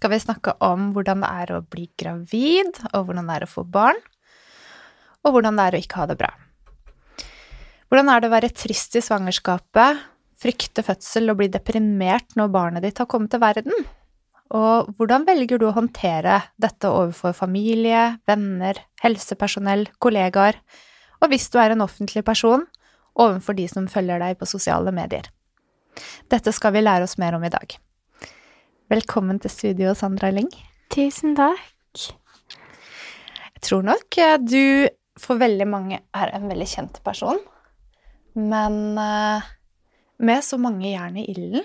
skal vi snakke om hvordan det er å bli gravid, og hvordan det er å få barn, og hvordan det er å ikke ha det bra. Hvordan er det å være trist i svangerskapet, frykte fødsel og bli deprimert når barnet ditt har kommet til verden? Og hvordan velger du å håndtere dette overfor familie, venner, helsepersonell, kollegaer, og hvis du er en offentlig person, overfor de som følger deg på sosiale medier? Dette skal vi lære oss mer om i dag. Velkommen til studio, Sandra Ling. Tusen takk. Jeg tror nok eh, du for veldig mange er en veldig kjent person, men eh, med så mange jern i ilden,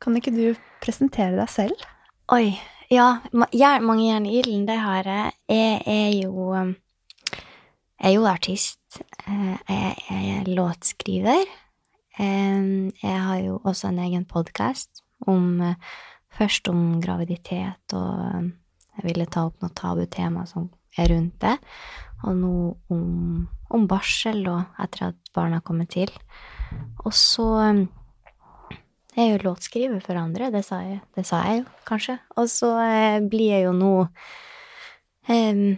kan ikke du presentere deg selv? Oi. Ja, mange jern i ilden, det har jeg. Jeg er jo Jeg er jo artist. Eh, Jeg er låtskriver. Jeg har jo også en egen podkast om Først om graviditet, og jeg ville ta opp noe tabutema som er rundt det. Og nå om, om barsel, og etter at barna har kommet til. Og så um, Jeg er jo låtskriver for andre, det sa jeg, det sa jeg jo, kanskje. Og så eh, blir jeg jo nå eh,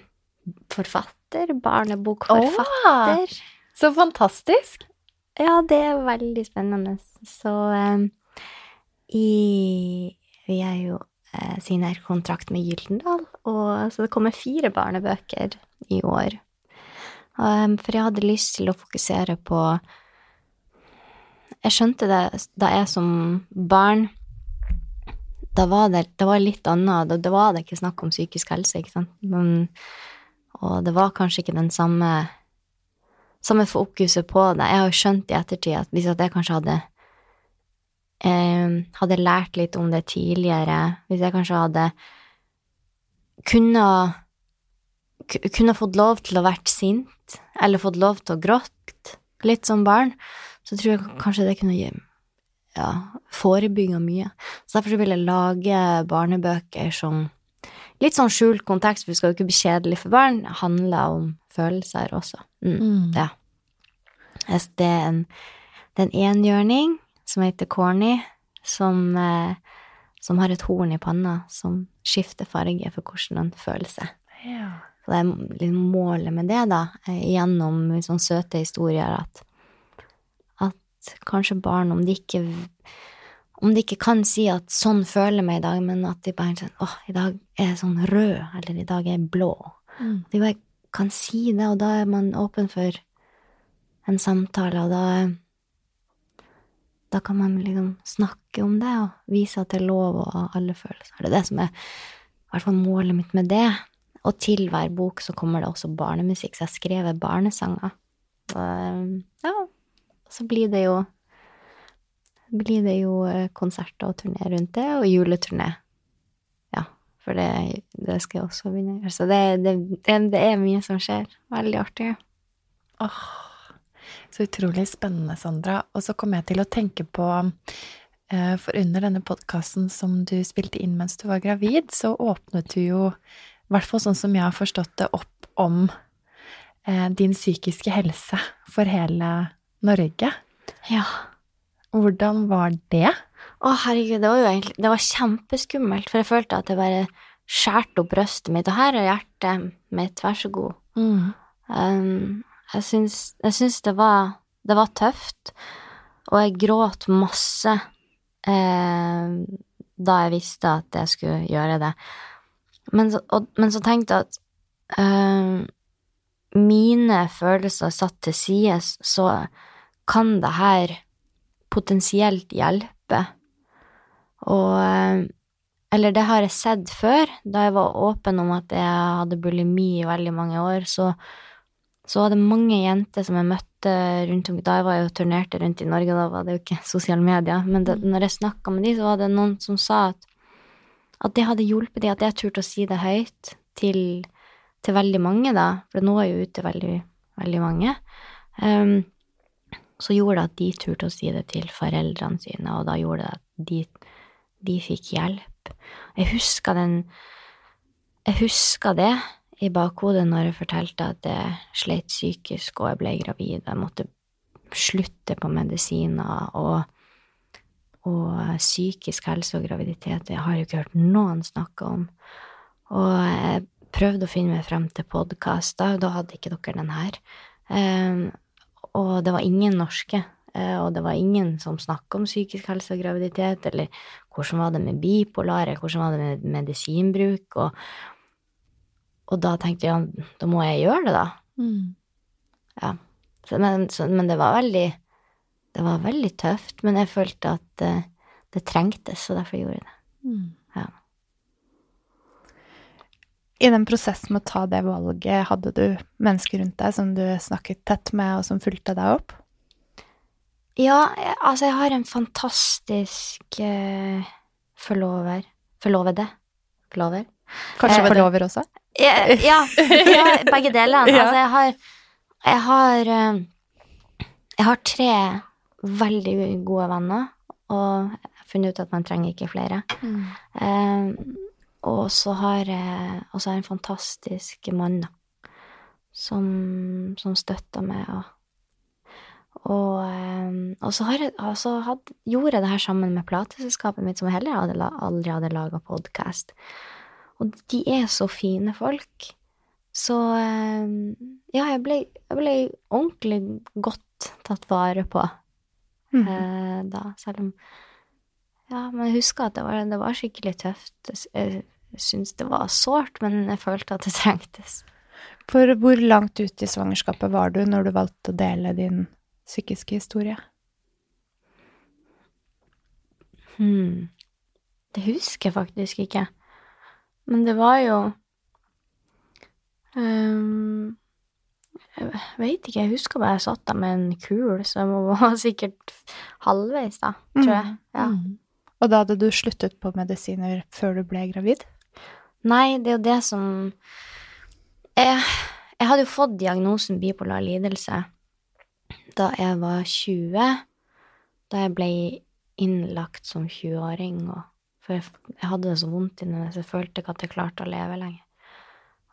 forfatter. Barnebokforfatter. Så fantastisk! Ja, det er veldig spennende. Så eh, i Vi er jo eh, signert kontrakt med Gyldendal, og så det kommer fire barnebøker i år. Um, for jeg hadde lyst til å fokusere på Jeg skjønte det da jeg som barn Da var det, det var litt annet. Da, var det ikke snakk om psykisk helse, ikke sant. Men, og det var kanskje ikke den samme samme fokuset på det. Jeg har jo skjønt i ettertid at hvis at jeg kanskje hadde eh, hadde lært litt om det tidligere, hvis jeg kanskje hadde kunne kunne fått lov til å vært sint, eller fått lov til å grått litt som barn, så tror jeg kanskje det kunne ja, forebygge mye. Så derfor så vil jeg lage barnebøker som litt sånn skjult kontekst, for det skal jo ikke bli kjedelig for barn, handler om følelser også. Mm. Ja. Det er en, det er en enhjørning som heter Corny, som, eh, som har et horn i panna som skifter farge for hvordan han føler seg. Ja. Så det er litt målet med det, da, eh, gjennom sånne søte historier, at, at kanskje barn, om de ikke om de ikke kan si at sånn føler jeg meg i dag, men at de bare sier 'Å, i dag er jeg sånn rød, eller i dag er jeg blå. Mm. De bare kan si det, og da er man åpen for en samtale, og da da kan man liksom snakke om det og vise at det er lov å ha alle følelser. Det er det som er hvert fall målet mitt med det. Og til hver bok så kommer det også barnemusikk, så jeg har skrevet barnesanger. Ja, så blir det jo blir det jo eh, konserter og turné rundt det, og juleturné. Ja, for det, det skal jeg også begynne å gjøre. Så det, det, det er mye som skjer. Veldig artig. Åh, så utrolig spennende, Sandra. Og så kom jeg til å tenke på eh, For under denne podkasten som du spilte inn mens du var gravid, så åpnet du jo, i hvert fall sånn som jeg har forstått det, opp om eh, din psykiske helse for hele Norge. Ja. Hvordan var det? Å, herregud, det var jo egentlig Det var kjempeskummelt, for jeg følte at jeg bare skjærte opp brystet mitt, og her er hjertet mitt, vær så god. Mm. Um, jeg syns, jeg syns det var Det var tøft, og jeg gråt masse eh, da jeg visste at jeg skulle gjøre det. Men så, og, men så tenkte jeg at eh, mine følelser satt til side, så kan det her potensielt hjelpe. Og eh, Eller det har jeg sett før. Da jeg var åpen om at jeg hadde bulimi i veldig mange år, så, så var det mange jenter som jeg møtte rundt om Da jeg var jo turnerte rundt i Norge, da var det jo ikke sosiale medier, men det, når jeg snakka med de, så var det noen som sa at at det hadde hjulpet de, at jeg turte å si det høyt til, til veldig mange, da, for det når jo ut til veldig, veldig mange, um, så gjorde det at de turte å si det til foreldrene sine, og da gjorde det at de, de fikk hjelp. Jeg husker den Jeg husker det i bakhodet når jeg fortalte at jeg sleit psykisk og jeg ble gravid, jeg måtte slutte på medisiner og og psykisk helse og graviditet, det har jeg jo ikke hørt noen snakke om. Og jeg prøvde å finne meg frem til podkaster, da hadde ikke dere den her. Um, og det var ingen norske, uh, og det var ingen som snakka om psykisk helse og graviditet, eller hvordan var det med bipolare, hvordan var det med medisinbruk, og, og da tenkte jeg ja, da må jeg gjøre det, da. Mm. Ja. Så, men, så, men det var veldig det var veldig tøft, men jeg følte at uh, det trengtes, og derfor gjorde jeg det. Mm. Ja. I den prosessen med å ta det valget, hadde du mennesker rundt deg som du snakket tett med, og som fulgte deg opp? Ja, jeg, altså, jeg har en fantastisk uh, forlover Forlovede. Forlover. Kanskje eh, forlover også? Ja, ja, begge Ja. Altså, jeg har Jeg har, uh, jeg har tre veldig gode venner, og jeg har funnet ut at man trenger ikke flere. Mm. Um, og så har jeg også en fantastisk mann som, som støtter meg. Og, og, eh, og så har jeg, altså, had, gjorde jeg det her sammen med plateselskapet mitt, som heller aldri hadde laga podkast. Og de er så fine folk. Så eh, ja, jeg ble, jeg ble ordentlig godt tatt vare på mm. eh, da, selv om Ja, men jeg husker at det var, det var skikkelig tøft. Jeg syns det var sårt, men jeg følte at det trengtes. For hvor langt ut i svangerskapet var du når du valgte å dele din psykiske historie? Hmm. Det husker jeg faktisk ikke. Men det var jo um, jeg veit ikke, jeg husker bare jeg satt der med en kul, så jeg var sikkert halvveis, da, tror jeg. Mm. Ja. Mm. Og da hadde du sluttet på medisiner før du ble gravid? Nei, det er jo det som Jeg, jeg hadde jo fått diagnosen bipolar lidelse da jeg var 20, da jeg ble innlagt som 20-åring, for jeg, hadde det så vondt inni meg, så jeg følte ikke at jeg klarte å leve lenger.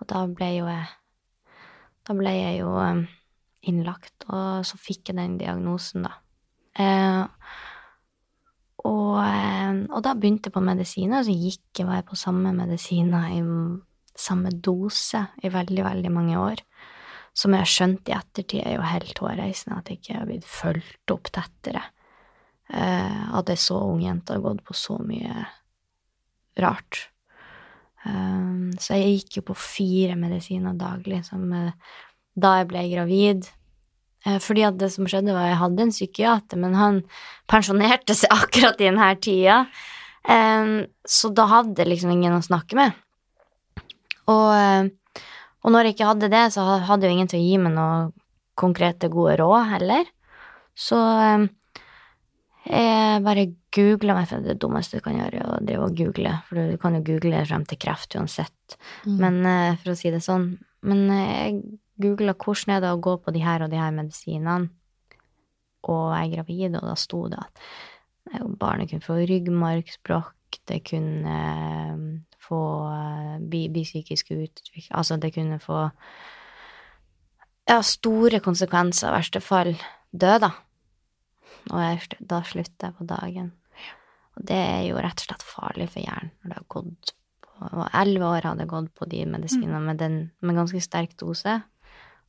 Og da ble jo jeg da ble jeg jo um, innlagt, og så fikk jeg den diagnosen, da. Eh, og, eh, og, da begynte jeg på medisiner, og så gikk jeg, var jeg på samme medisiner i samme dose i veldig, veldig mange år. Som jeg har skjønt i ettertid, er jo helt hårreisende at jeg ikke har blitt fulgt opp tettere. Eh, at ei så ung jente har gått på så mye rart. Um, så jeg gikk jo på fire medisiner daglig som, uh, da jeg ble gravid. Uh, fordi at det som skjedde, var at jeg hadde en psykiater, men han pensjonerte seg akkurat i denne tida. Um, så da hadde jeg liksom ingen å snakke med. Og, uh, og når jeg ikke hadde det, så hadde jeg jo ingen til å gi meg noe konkrete, gode råd heller. Så um, jeg bare googla meg, for det dummeste du kan gjøre, er å drive og google, for du kan jo google frem til kreft uansett. Mm. Men uh, for å si det sånn. Men uh, jeg googla hvordan er det å gå på de her og de her medisinene, og jeg er gravid, og da sto det at barnet kunne få ryggmargsbrokk, det kunne få bli, bli psykisk utvikling Altså, det kunne få ja, store konsekvenser, i verste fall dø, da og jeg, da slutter jeg på dagen. Og det er jo rett og slett farlig for hjernen når det har gått på Elleve år hadde jeg gått på de medisinene mm. med, den, med ganske sterk dose,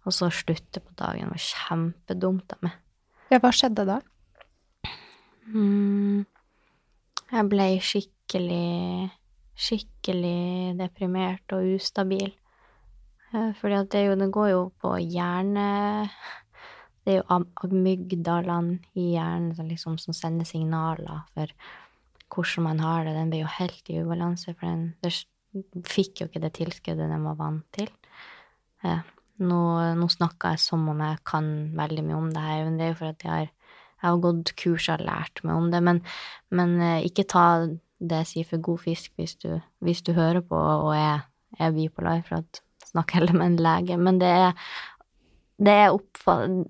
og så slutte på dagen Det var kjempedumt av meg. Ja, hva skjedde da? Mm, jeg ble skikkelig, skikkelig deprimert og ustabil. Eh, fordi at det, jo, det går jo på hjerne det er jo amygdalaen i hjernen som, liksom, som sender signaler for hvordan man har det. Den ble jo helt i ubalanse, for den, den fikk jo ikke det tilskuddet den var vant til. Eh, nå, nå snakker jeg som om jeg kan veldig mye om det her, men det er jo for at jeg har, jeg har gått kurs og lært meg om det. Men, men eh, ikke ta det jeg sier for god fisk hvis du, hvis du hører på og er, er bipolar, for at snakk heller med en lege. Men det er, det er oppfatt...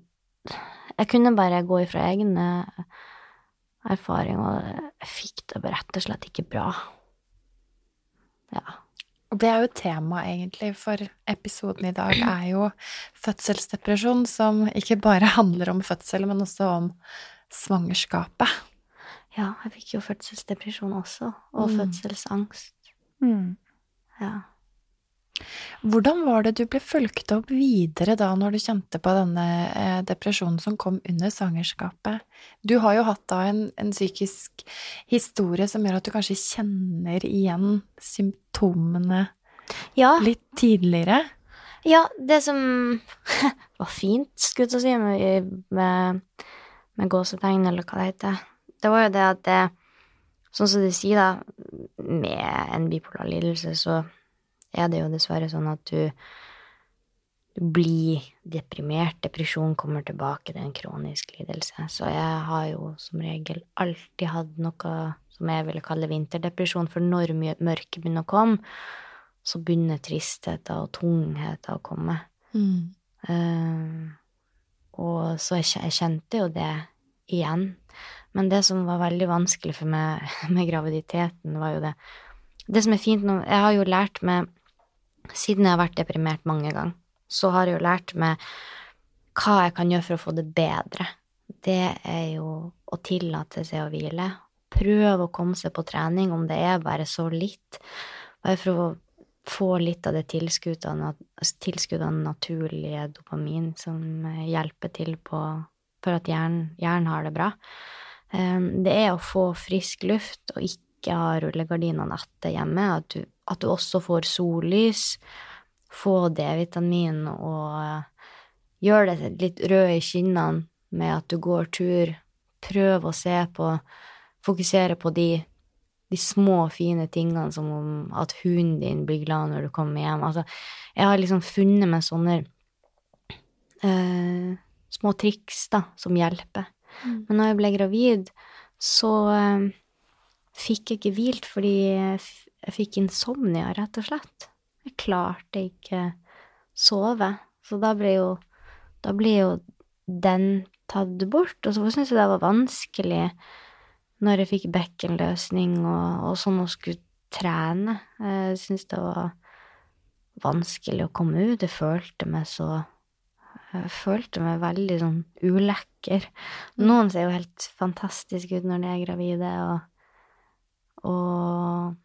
Jeg kunne bare gå ifra egne erfaring, og jeg fikk det bare rett og slett ikke bra. Ja. Og det er jo temaet, egentlig, for episoden i dag er jo fødselsdepresjon, som ikke bare handler om fødsel, men også om svangerskapet. ja, jeg fikk jo fødselsdepresjon også, og Mm. fødselsangst. Ja. Hvordan var det du ble fulgt opp videre da, når du kjente på denne eh, depresjonen som kom under svangerskapet? Du har jo hatt da en, en psykisk historie som gjør at du kanskje kjenner igjen symptomene ja, litt tidligere. Ja, det som var fint, skulle jeg si, med, med, med gåsetegn, eller hva det heter, det var jo det at det, sånn som de sier, da, med en bipolar lidelse, så er det jo dessverre sånn at du, du blir deprimert. Depresjon kommer tilbake, det er en kronisk lidelse. Så jeg har jo som regel alltid hatt noe som jeg ville kalle vinterdepresjon, for når mørket begynner å komme, så begynner tristheten og tungheten å komme. Eh, og så jeg kjente jo det igjen. Men det som var veldig vanskelig for meg med graviditeten, var jo det Det som er fint nå Jeg har jo lært meg Siden jeg har vært deprimert mange ganger, så har jeg jo lært meg hva jeg kan gjøre for å få det bedre. Det er jo å tillate seg å hvile. Prøve å komme seg på trening, om det er bare så litt. Bare for å få litt av det tilskuddet av naturlige dopamin som hjelper til på, for at hjernen, hjernen har det bra. Eh, Det er å få frisk luft og ikke ha rullegardinene etter hjemme. At du, at du også får sollys, få D-vitamin og eh, gjør det litt rød i kinnene med at du går tur. Prøv å se på Fokusere på de de små, fine tingene som om at hunden din blir glad når du kommer hjem. Altså, jeg har liksom funnet meg sånne uh, små triks, da, som hjelper. Men når jeg ble gravid, så uh, fikk jeg ikke hvilt fordi jeg, fikk insomnia, rett og slett. Jeg klarte ikke sove. Så da ble jo, da ble jo den tatt bort. Og så syntes jeg det var vanskelig når jeg fikk bekkenløsning og, og sånn og skulle trene. Jeg syntes det var vanskelig å komme ut. Jeg følte meg så Jeg følte meg veldig sånn ulekker. Noen ser jo helt fantastiske ut når de er gravide, og, og og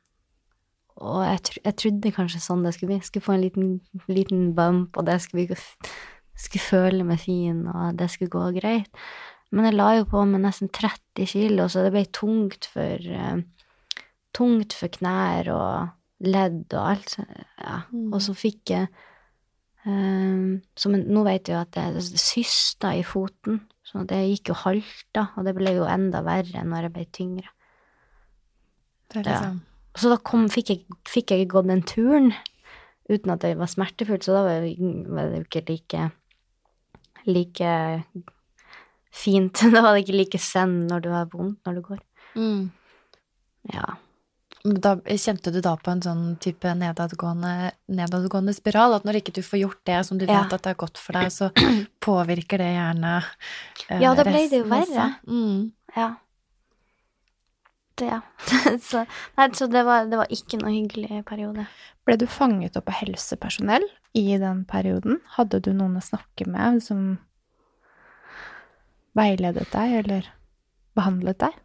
jeg, tr jeg trodde kanskje sånn det skulle bli. Jeg skulle få en liten, liten bump, og det skulle, skulle føle meg fin, og det skulle gå greit. Men jeg la jo på meg nesten 30 kilo, så det ble tungt for uh, Tungt for knær og ledd og alt. Ja. Mm. Og så fikk jeg som en, Nå vet jeg jo at det det systa i foten, så det gikk jo halta, og det ble jo enda verre når jeg ble tyngre. Det er Ja. Så da kom, fikk, jeg, fikk jeg gått den turen uten at det var smertefullt, så da var det, jo ikke like like fint. Da var det ikke like send når du har vondt når du går. Mm. Ja. Da kjente du da på en sånn type nedadgående, nedadgående spiral, at når ikke du får gjort det som du Ja. vet at det er godt for deg, så påvirker det gjerne eh, Ja, da ble det jo verre. Mm. Ja. Ja. så nei, så det, var, det var ikke noe hyggelig periode. Ble du fanget opp av helsepersonell i den perioden? Hadde du noen å snakke med som veiledet deg, eller behandlet deg?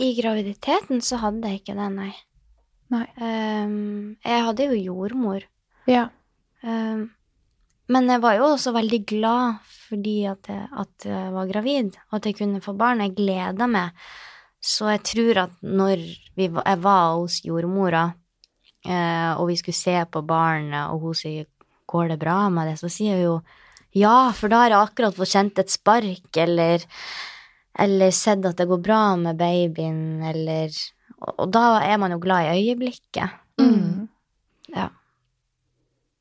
I graviditeten så hadde jeg ikke det, nei. Nei. Um, jeg hadde jo jordmor. Ja. Um, men jeg var jo også veldig glad fordi at jeg, at jeg var gravid, og at jeg kunne få barn. Jeg gleda meg. Så jeg tror at når vi, jeg var hos jordmora, eh, og vi skulle se på barnet, og hun sier 'går det bra med det', så sier hun jo ja, for da har jeg akkurat fått kjent et spark, eller, eller sett at det går bra med babyen, eller Og, og da er man jo glad i øyeblikket. Mm. Ja.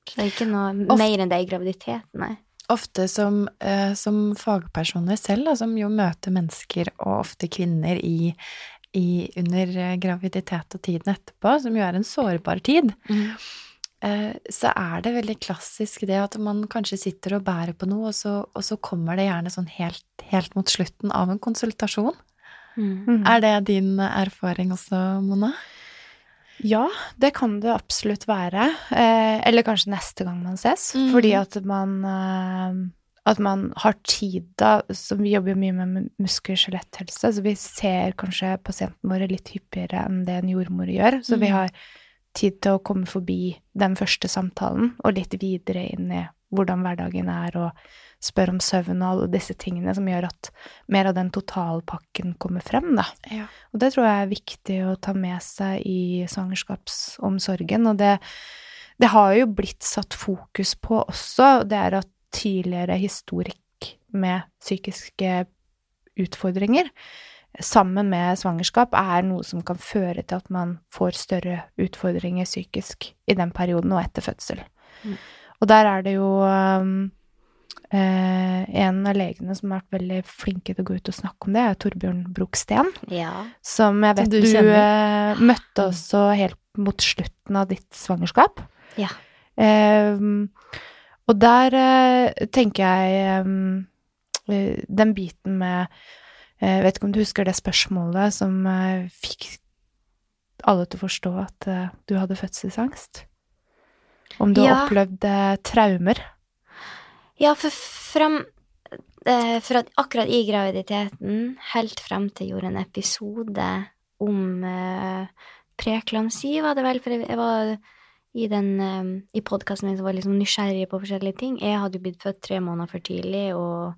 Så det er ikke noe Of- mer enn det i graviditeten, nei. Ofte som, eh, som fagpersoner selv, da, som jo møter mennesker, og ofte kvinner, i i, under eh, graviditet og tiden etterpå, som jo er en sårbar tid, Mm. eh, så er det veldig klassisk det at man kanskje sitter og bærer på noe, og så, og så kommer det gjerne sånn helt, helt mot slutten av en konsultasjon. Mm. Er det din erfaring også, Mona? Ja, det kan det absolutt være. Eh, eller kanskje neste gang man ses. Mm. Fordi at man eh, At man har tid da Så vi jobber jo mye med muskel-skjeletthelse, så vi ser kanskje pasientene våre litt hyppigere enn det en jordmor gjør. Så vi Mhm. har tid til å komme forbi den første samtalen og litt videre inn i hvordan hverdagen er, og spørre om søvn og alle disse tingene som gjør at mer av den totalpakken kommer frem, da. Ja. Og det tror jeg er viktig å ta med seg i svangerskapsomsorgen. Og det, det har jo blitt satt fokus på også, det er at tidligere historikk med psykiske utfordringer sammen med svangerskap er noe som kan føre til at man får større utfordringer psykisk i den perioden og etter fødsel. Mm. Og der er det jo um, en av legene som har vært veldig flinke til å gå ut og snakke om det, er Torbjørn Broksten. Ja. Som jeg Som vet du du, eh, møtte også helt mot slutten av ditt svangerskap. Ja. Ehm, og der eh, tenker jeg eh, Den biten med Jeg vet ikke om du husker det spørsmålet som eh, fikk alle til å forstå at eh, du hadde fødselsangst? Om du har Ja. opplevd eh, traumer? Ja, for frem eh, For at akkurat i graviditeten, helt frem til jeg gjorde en episode om eh, preklamsi, var det vel, for jeg, var i den eh, i podkasten min som var liksom nysgjerrig på forskjellige ting. Jeg hadde jo blitt født tre måneder for tidlig og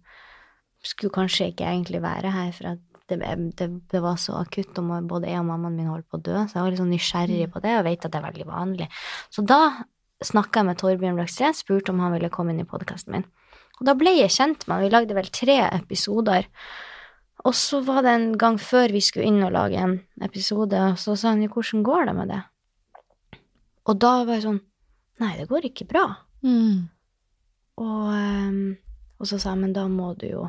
skulle kanskje ikke egentlig være her, for at det, det, det var så akutt, og både jeg og mammaen min holdt på å dø, så jeg var litt sånn nysgjerrig på det, og vet at det er veldig vanlig. Så da snakka jeg med Torbjørn Blakstad, spurte om han ville komme inn i podkasten min. Og da ble jeg kjent med han. Vi lagde vel tre episoder. Og så var det en gang før vi skulle inn og lage en episode, og så sa han jo hvordan går det med det? Og da var jeg sånn Nei, det går ikke bra. Mm. Og, ehm, og så sa jeg men da må du jo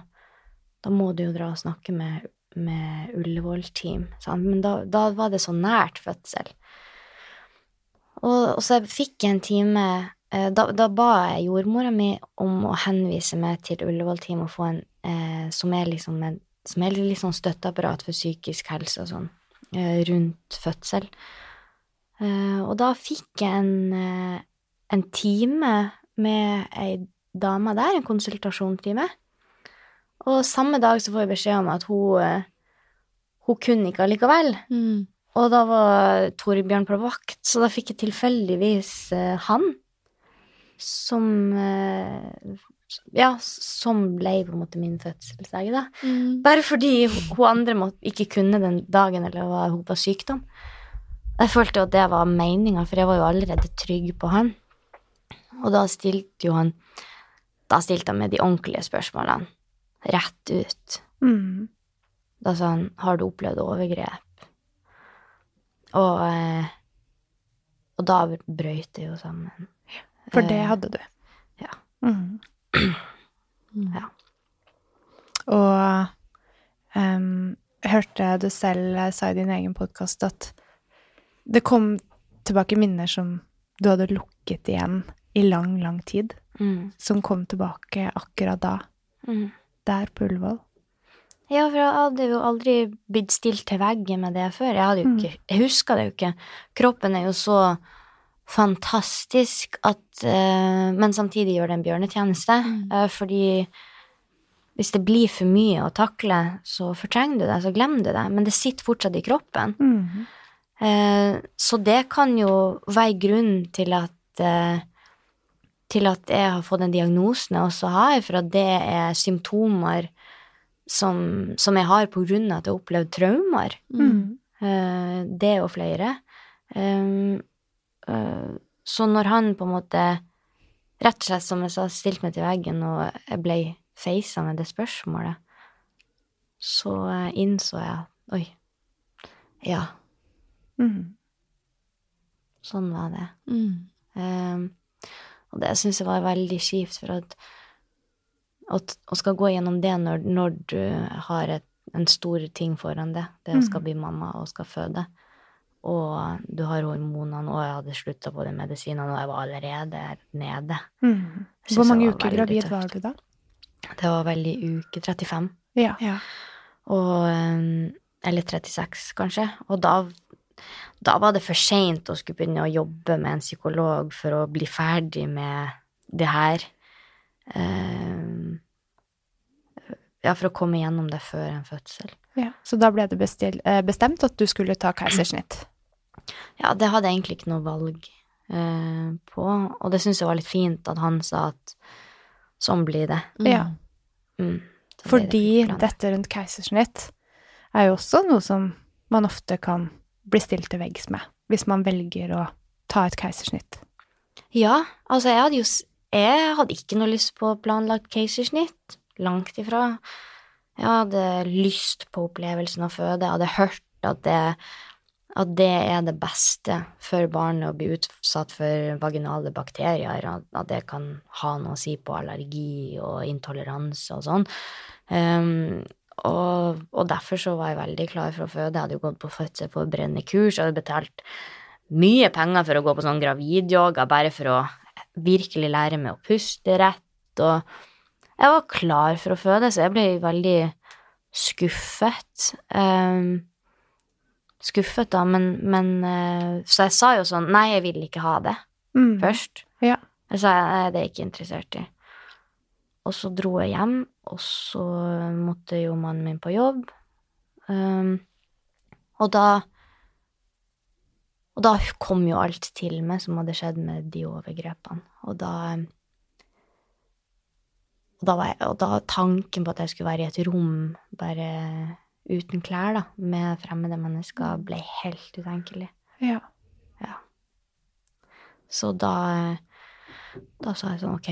da må du jo dra og snakke med, med Ullevål-team. Men da, da var det så nært fødsel. Og, og så fikk jeg en time da, da ba jeg jordmora mi om å henvise meg til Ullevål-team og få en eh, som er liksom en, som er litt sånn støtteapparat for psykisk helse og sånn, eh, rundt fødsel. Eh, og da fikk jeg en, eh, en time med ei dame der, en konsultasjonstime. Og samme dag så får jeg beskjed om at hun, eh, hun kunne ikke allikevel. Mm. Og da var Torbjørn på vakt, så da fikk jeg tilfeldigvis eh, han som eh, Ja, som ble på en måte min fødselsdag, da. Mm. Bare fordi hun andre måtte, ikke kunne den dagen, eller var, hun var sykdom. Jeg følte jo at det var meninga, for jeg var jo allerede trygg på han. Og da stilte jo han Da stilte han med de ordentlige spørsmålene. Rett ut. Mm. Da sa han 'Har du opplevd overgrep?' Og, eh, og da brøyt det jo sammen. For det Eh, hadde du. ja. Mm. Ja. Og um, jeg hørte du selv sa i din egen podkast at det kom tilbake minner som du hadde lukket igjen i lang, lang tid, Mm. som kom tilbake akkurat da, Mm. der på Ullevål. Ja, for jeg hadde jo aldri blitt stilt til veggen med det før. Jeg, hadde jo Mm. ikke, jeg huska det jo ikke. Kroppen er jo så fantastisk at uh, Men samtidig gjør det en bjørnetjeneste. Mm. uh, fordi hvis det blir for mye å takle, så fortrenger du det, så glemmer du det. Men det sitter fortsatt i kroppen. Mm. Uh, så det kan jo være grunnen til at til at jeg har fått den diagnosen jeg også har, for at det er symptomer som, som jeg har på grunn av at jeg har opplevd traumer. Mm. Det og flere. Um, så når han på en måte, rett og slett som jeg sa, stilte meg til veggen, og jeg ble feisa med det spørsmålet, så eh, innså jeg at oi, ja, Mm. sånn var det. Mm. Um, og det syns jeg var veldig kjipt, for at å, skal gå gjennom det når, når du har et en stor ting foran det. Det å skal bli mamma og skal føde. Og du har hormonene, og jeg hadde slutta på de medisinene, og jeg var allerede nede. Mm. Hvor mange uker gravid tøft. var du da? Det var vel i uke 35. Ja. Ja. Og, eh, eller 36, kanskje. Og da, da var det for seint å skulle begynne å jobbe med en psykolog for å bli ferdig med det her. Uh, ja, for å komme gjennom det før en fødsel. ja. Så da ble det bestil, eh, bestemt at du skulle ta keisersnitt? Ja, det hadde jeg egentlig ikke noe valg eh, på, og det syns jeg var litt fint at han sa at sånn blir det. Ja. Mm. Så det Fordi planen. dette rundt keisersnitt er jo også noe som man ofte kan bli stilt til veggs med, hvis man velger å ta et keisersnitt. Ja, altså jeg hadde jo Jeg hadde ikke noe lyst på planlagt keisersnitt. Langt ifra. Jeg hadde lyst på opplevelsen av føde. Jeg hadde hørt at det, at det er det beste for barnet å bli utsatt for vaginale bakterier. At, det kan ha noe å si på allergi og intoleranse og sånn. Um, og, og derfor så var jeg veldig klar for å føde. Jeg hadde jo gått på fødselsforberedende kurs, jeg hadde betalt mye penger for å gå på sånn gravidyoga, bare for å virkelig lære meg å puste rett, og jeg var klar for å føde, så jeg ble veldig skuffet. Um, skuffet, da, men, men eh, Så jeg sa jo sånn Nei, jeg vil ikke ha det Mm. først. Ja. Jeg sa nei, det er jeg ikke interessert i. Og så dro jeg hjem, og så måtte jo mannen min på jobb. Um, og da Og da kom jo alt til meg som hadde skjedd med de overgrepene. Og da og da, var jeg, og da tanken på at jeg skulle være i et rom bare uten klær, da, med fremmede mennesker, ble helt utenkelig. Ja. Så da, da sa jeg sånn, ok,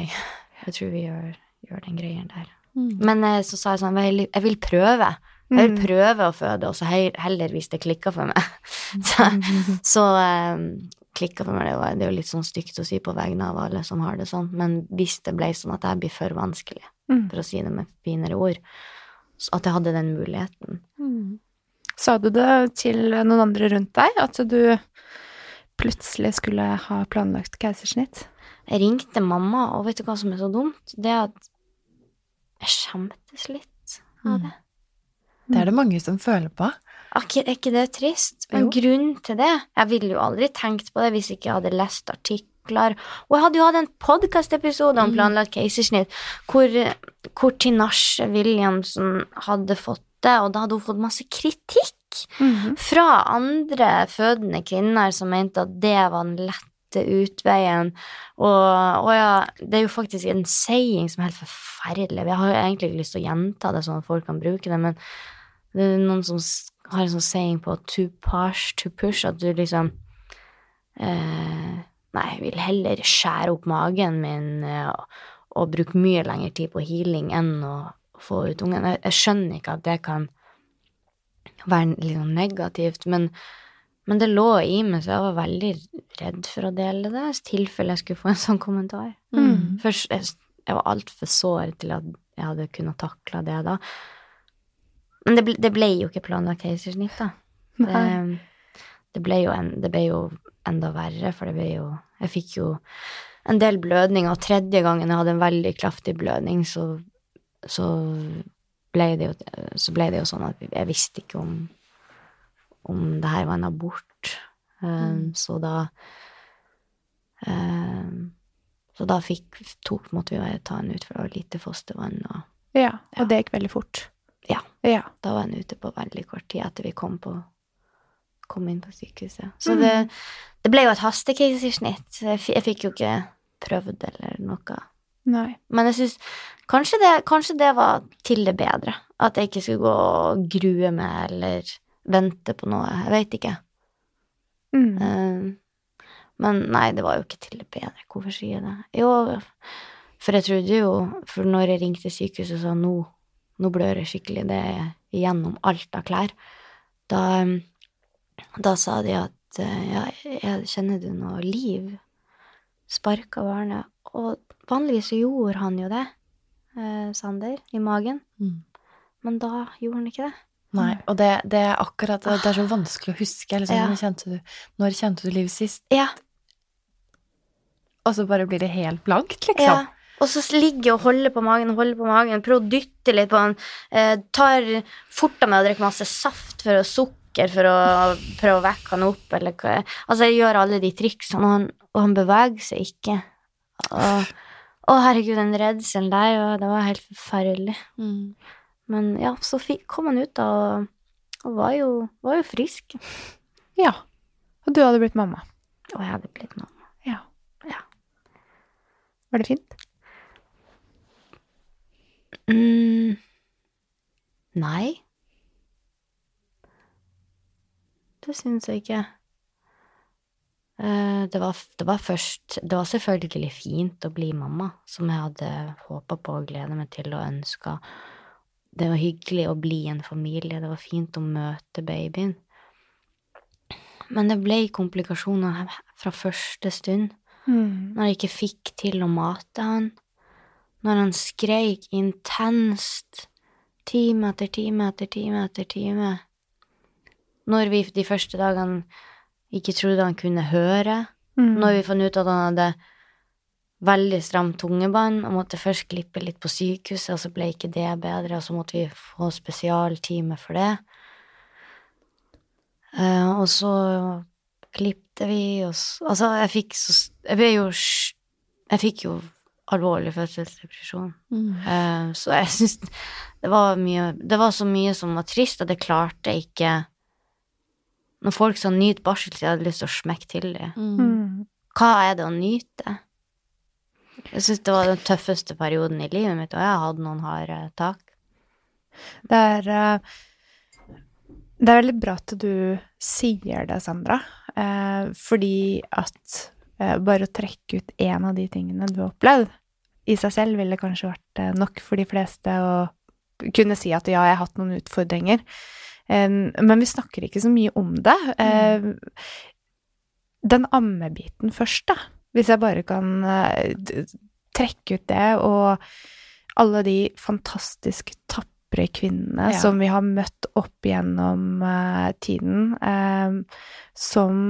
jeg tror vi gjør, gjør den greien der. Mm. Men eh, så sa jeg sånn, jeg vil, prøve. Jeg vil Mm. prøve å føde, og så heller hvis det klikker for meg. så så um, klikka for meg, det, var, det er jo litt sånn stygt å si på vegne av alle som har det sånn, men hvis det ble sånn at jeg blir for vanskelig, Mm. for å si det med finere ord, at jeg hadde den muligheten. Mm. Sa du det til noen andre rundt deg, at du plutselig skulle ha planlagt keisersnitt? Jeg ringte mamma, og vet du hva som er så dumt? Det at jeg skjemtes litt av Mm. det. Det er det mange som føler på. Er ikke, ikke det trist? Men grunnen til det Jeg ville jo aldri tenkt på det hvis ikke jeg hadde lest artikler. Og jeg hadde jo hatt en podkastepisode om Mm. planlagt keisersnitt hvor, hvor Tinashe Williamson hadde fått det, og da hadde hun fått masse kritikk Mhm. fra andre fødende kvinner som mente at det var den lette utveien. Og, og ja, det er jo faktisk en saying som er helt forferdelig. Jeg har jo egentlig ikke lyst til å gjenta det sånn at folk kan bruke det, men det er noen som har en sånn saying på to push, to push, at du liksom eh, Nei, jeg vil heller skjære opp magen min eh, og, og bruke mye lengre tid på healing enn å få ut ungen. Jeg, jeg skjønner ikke at det kan være litt negativt, men, men det lå i meg, så jeg var veldig redd for å dele det, i tilfelle jeg skulle få en sånn kommentar. Mm. Først, jeg, jeg var altfor sår til at jeg hadde kunnet takle det da. Men det ble, det ble jo ikke planlagt keisersnitt, da. Nei. Det, ble en, det ble jo enda verre, for det ble jo Jeg fikk jo en del blødninger, og tredje gangen jeg hadde en veldig kraftig blødning, så, så, ble det jo, så ble det jo sånn at jeg visste ikke om, om det her var en abort. Um, Så da um, Så da fikk, tok, måtte vi ta en ut, for det var lite fostervann, og Ja, Ja. og det gikk veldig fort. Ja. Ja. da var hun ute på veldig kort tid etter vi kom, på, kom inn på sykehuset. Så det, det ble jo et hastekeisersnitt. Jeg, jeg fikk jo ikke prøvd eller noe. Nei. Men jeg syns kanskje, det- kanskje det var til det bedre. At jeg ikke skulle gå og grue meg eller vente på noe. Jeg veit ikke. Mm. Uh, men nei, det var jo ikke til det bedre. Hvorfor sier jeg det? Jo, for jeg trodde jo For når jeg ringte sykehuset og sa nå, nå blør jeg skikkelig, det er gjennom alt av klær, da, da sa de at eh, ja, kjenner du noe liv? Sparka barnet. Og vanligvis gjorde han jo det, eh, Sander, i magen. Mm. Men da gjorde han ikke det. Nei, og det, det er akkurat det. Er så vanskelig å huske. Liksom, Ja. når, kjente du, når kjente du livet sist? Ja. Og så bare blir det helt blankt, liksom. Ja. Og så ligger jeg og holder på magen holder på magen, prøver å dytte litt på han. Eh, tar forta meg å drikke masse saft for å sukker for å prøve å vekke han opp, eller hva. Altså, jeg gjør alle de triksene, og han, og han beveger seg ikke. Og, å, herregud, den redselen der, og det var helt forferdelig. Mm. Men ja, så kom han ut da, og, og var, jo, var jo frisk. Ja. Og du hadde blitt mamma. Og jeg hadde blitt mamma. Ja. Ja. Var det fint? Mm. Nei. Det syns jeg ikke. Eh, Det var, det var først Det var selvfølgelig fint å bli mamma, som jeg hadde håpa på og gleda meg til og ønska. Det var hyggelig å bli en familie, det var fint å møte babyen. Men det ble komplikasjoner fra første stund. Mm. Når jeg ikke fikk til å mate han. Når han skreik intenst time etter time etter time etter time. Når vi de første dagene ikke trodde han kunne høre. Mm. Når vi fant ut at han hadde veldig stramt tungebånd og måtte først klippe litt på sykehuset, og så ble ikke det bedre, og så måtte vi få spesialtime for det. Uh, og så klippte vi, oss Altså, jeg fikk så Jeg ble jo Jeg fikk jo alvorlig fødselsdepresjon. Mm. Uh, så jeg syns det var mye Det var så mye som var trist, at det klarte ikke Når folk sånn nyter barsel', så jeg hadde lyst til å smekke til dem. Mm. Mm. Hva er det å nyte? Jeg syns det var den tøffeste perioden i livet mitt, og jeg har hatt noen harde tak. Det er eh, Det er veldig bra at du sier det, Sandra, eh, fordi at eh, bare å trekke ut én av de tingene du har opplevd, i seg selv ville kanskje vært nok for de fleste å kunne si at ja, jeg har hatt noen utfordringer. Men vi snakker ikke så mye om det. Eh, den ammebiten først, da. Hvis jeg bare kan eh, trekke ut det, og alle de fantastisk tapre kvinnene Ja. som vi har møtt opp gjennom eh, tiden, som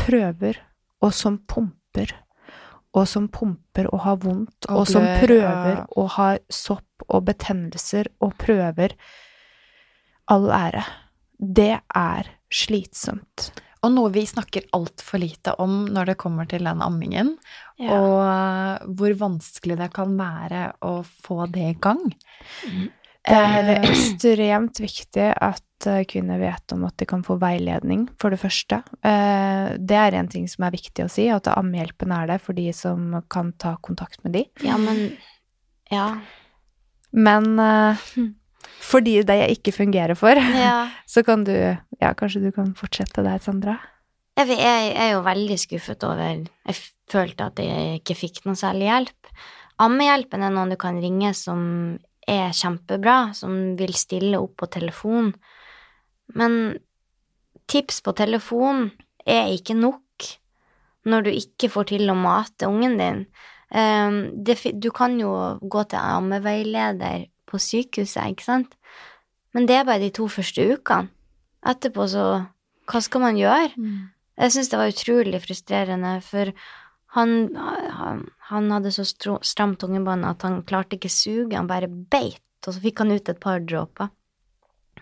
prøver, og som pumper, og som pumper og har vondt, og, Og som prøver ja. og har sopp og betennelser og prøver all ære. Det er slitsomt. Og noe vi snakker altfor lite om når det kommer til den ammingen, Ja. og eh, hvor vanskelig det kan være å få det i gang. Det er Eh, ekstremt viktig at eh, kvinner vet om at de kan få veiledning, for det første. Eh, Det er en ting som er viktig å si, at ammehjelpen er der for de som kan ta kontakt med de. ja, men Ja. Men eh, det jeg ikke fungerer for, ja. så kan du Ja, kanskje du kan fortsette der, Sandra? Jeg, er jo veldig skuffet over Jeg følte at jeg ikke fikk noe særlig hjelp. Ammehjelpen er noen du kan ringe som er kjempebra, som vil stille opp på telefon. Men tips på telefon er ikke nok når du ikke får til å mate ungen din. Ehm, du kan jo gå til ammeveileder på sykehuset, ikke sant? Men det er bare de to første ukene. Etterpå så Hva skal man gjøre? Jeg syns det var utrolig frustrerende, for han, han, han hadde så stram tungebånd at han klarte ikke suge, han bare beit, og så fikk han ut et par dråper.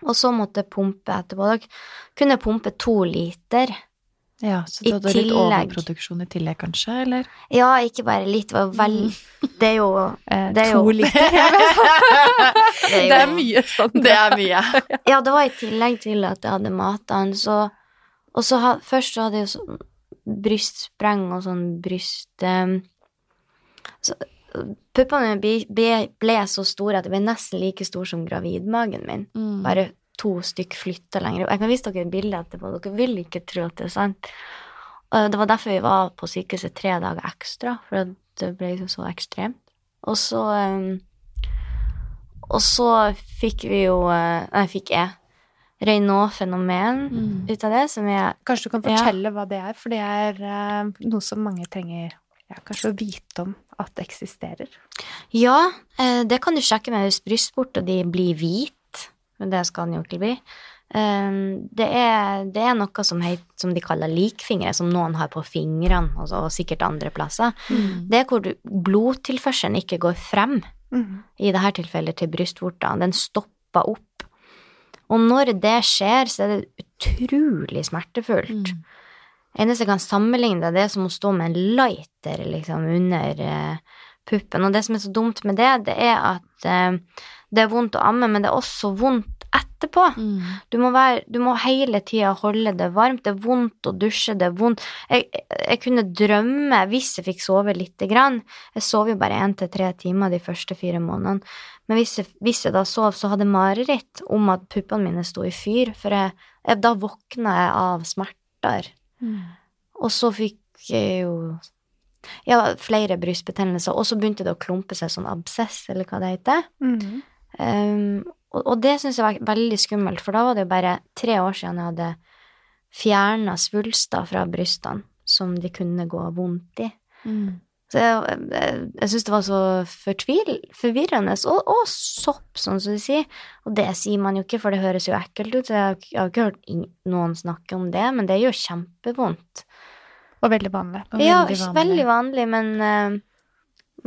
Og så måtte jeg pumpe etterpå. Da kunne jeg pumpe to liter. Ja, så du hadde litt overproduksjon i tillegg, kanskje, eller? Ja, ikke bare litt, det vel Det er jo Eh, Det er to jo- liter. Det er mye sånn. Det er mye. Ja, det var i tillegg til at jeg hadde han, så Og så først så hadde jeg jo sånn brystspreng og sånn bryst um, så, Puppene mine ble, ble, ble så store at de ble nesten like stor som gravidmagen min. Mm. Bare to stykk flytta lenger. Jeg kan vise dere et bilde etterpå, dere vil ikke tro at det er sant. Og det var derfor vi var på sykehuset tre dager ekstra, for det ble jo så ekstremt. Og så um, Og så fikk vi jo eh, Nei, fikk jeg Reynaud-fenomen Mm. ut av det, som jeg Kanskje du kan Ja. fortelle hva det er, for det er uh, noe som mange trenger ja, kanskje å vite om at det eksisterer. Ja, eh, det kan du sjekke med hvis og de blir hvit. Men det skal han jo ikke bli. Eh, det, er, det er noe som, heit, som de kaller likfingre, som noen har på fingrene, og, sikkert andre plasser. Det er hvor du, blodtilførselen ikke går frem, Mm. i dette tilfellet til brystvorta. Den stopper opp. Og når det skjer, så er det utrolig smertefullt. Eneste jeg kan sammenligne det, det er som å stå med en lighter liksom under eh, puppen. Og det som er så dumt med det, det er at eh, det er vondt å amme, men det er også vondt etterpå. Du må, være, du må hele tida holde det varmt. Det er vondt å dusje, det er vondt Jeg, jeg kunne drømme hvis jeg fikk sove lite grann. Jeg sov jo bare én til tre timer de første fire månedene. Men hvis jeg, hvis jeg da sov, så hadde jeg mareritt om at puppene mine sto i fyr, for jeg, jeg, da våkna jeg av smerter. Og så fikk jeg jo ja, flere brystbetennelser, og så begynte det å klumpe seg sånn absess, eller hva det heter. Mm. Um, og, og det syns jeg var veldig skummelt, for da var det jo bare tre år siden jeg hadde fjerna svulster fra brystene som de kunne gå vondt i. Så jeg, jeg, jeg syns det var så fortvil, forvirrende, og, og sopp, sånn som de sier. Og det sier man jo ikke, for det høres jo ekkelt ut. Jeg har, jeg har ikke hørt noen snakke om det, men det gjør kjempevondt. Og veldig vanlig. Og ja, veldig vanlig. veldig vanlig, men, eh,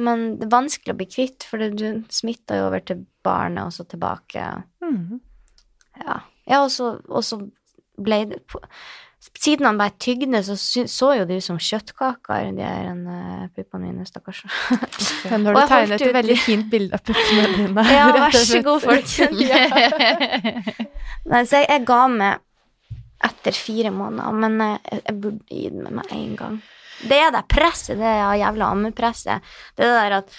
men det er vanskelig å bli kvitt, for du smitter jo over til barnet, og så tilbake. Mm. Ja, ja og, så, og så ble det på, Siden han bare tygde, så så jo det ut som kjøttkaker, de her uh, puppene mine, stakkars. Men når Og du tegnet et veldig fint bilde av puppene dine Ja, vær så god, folkens. Nei, så jeg, jeg ga meg etter fire måneder, men jeg, jeg burde gi den med meg en gang. Det er det presset, det er jævla ammepresset. Det er det der at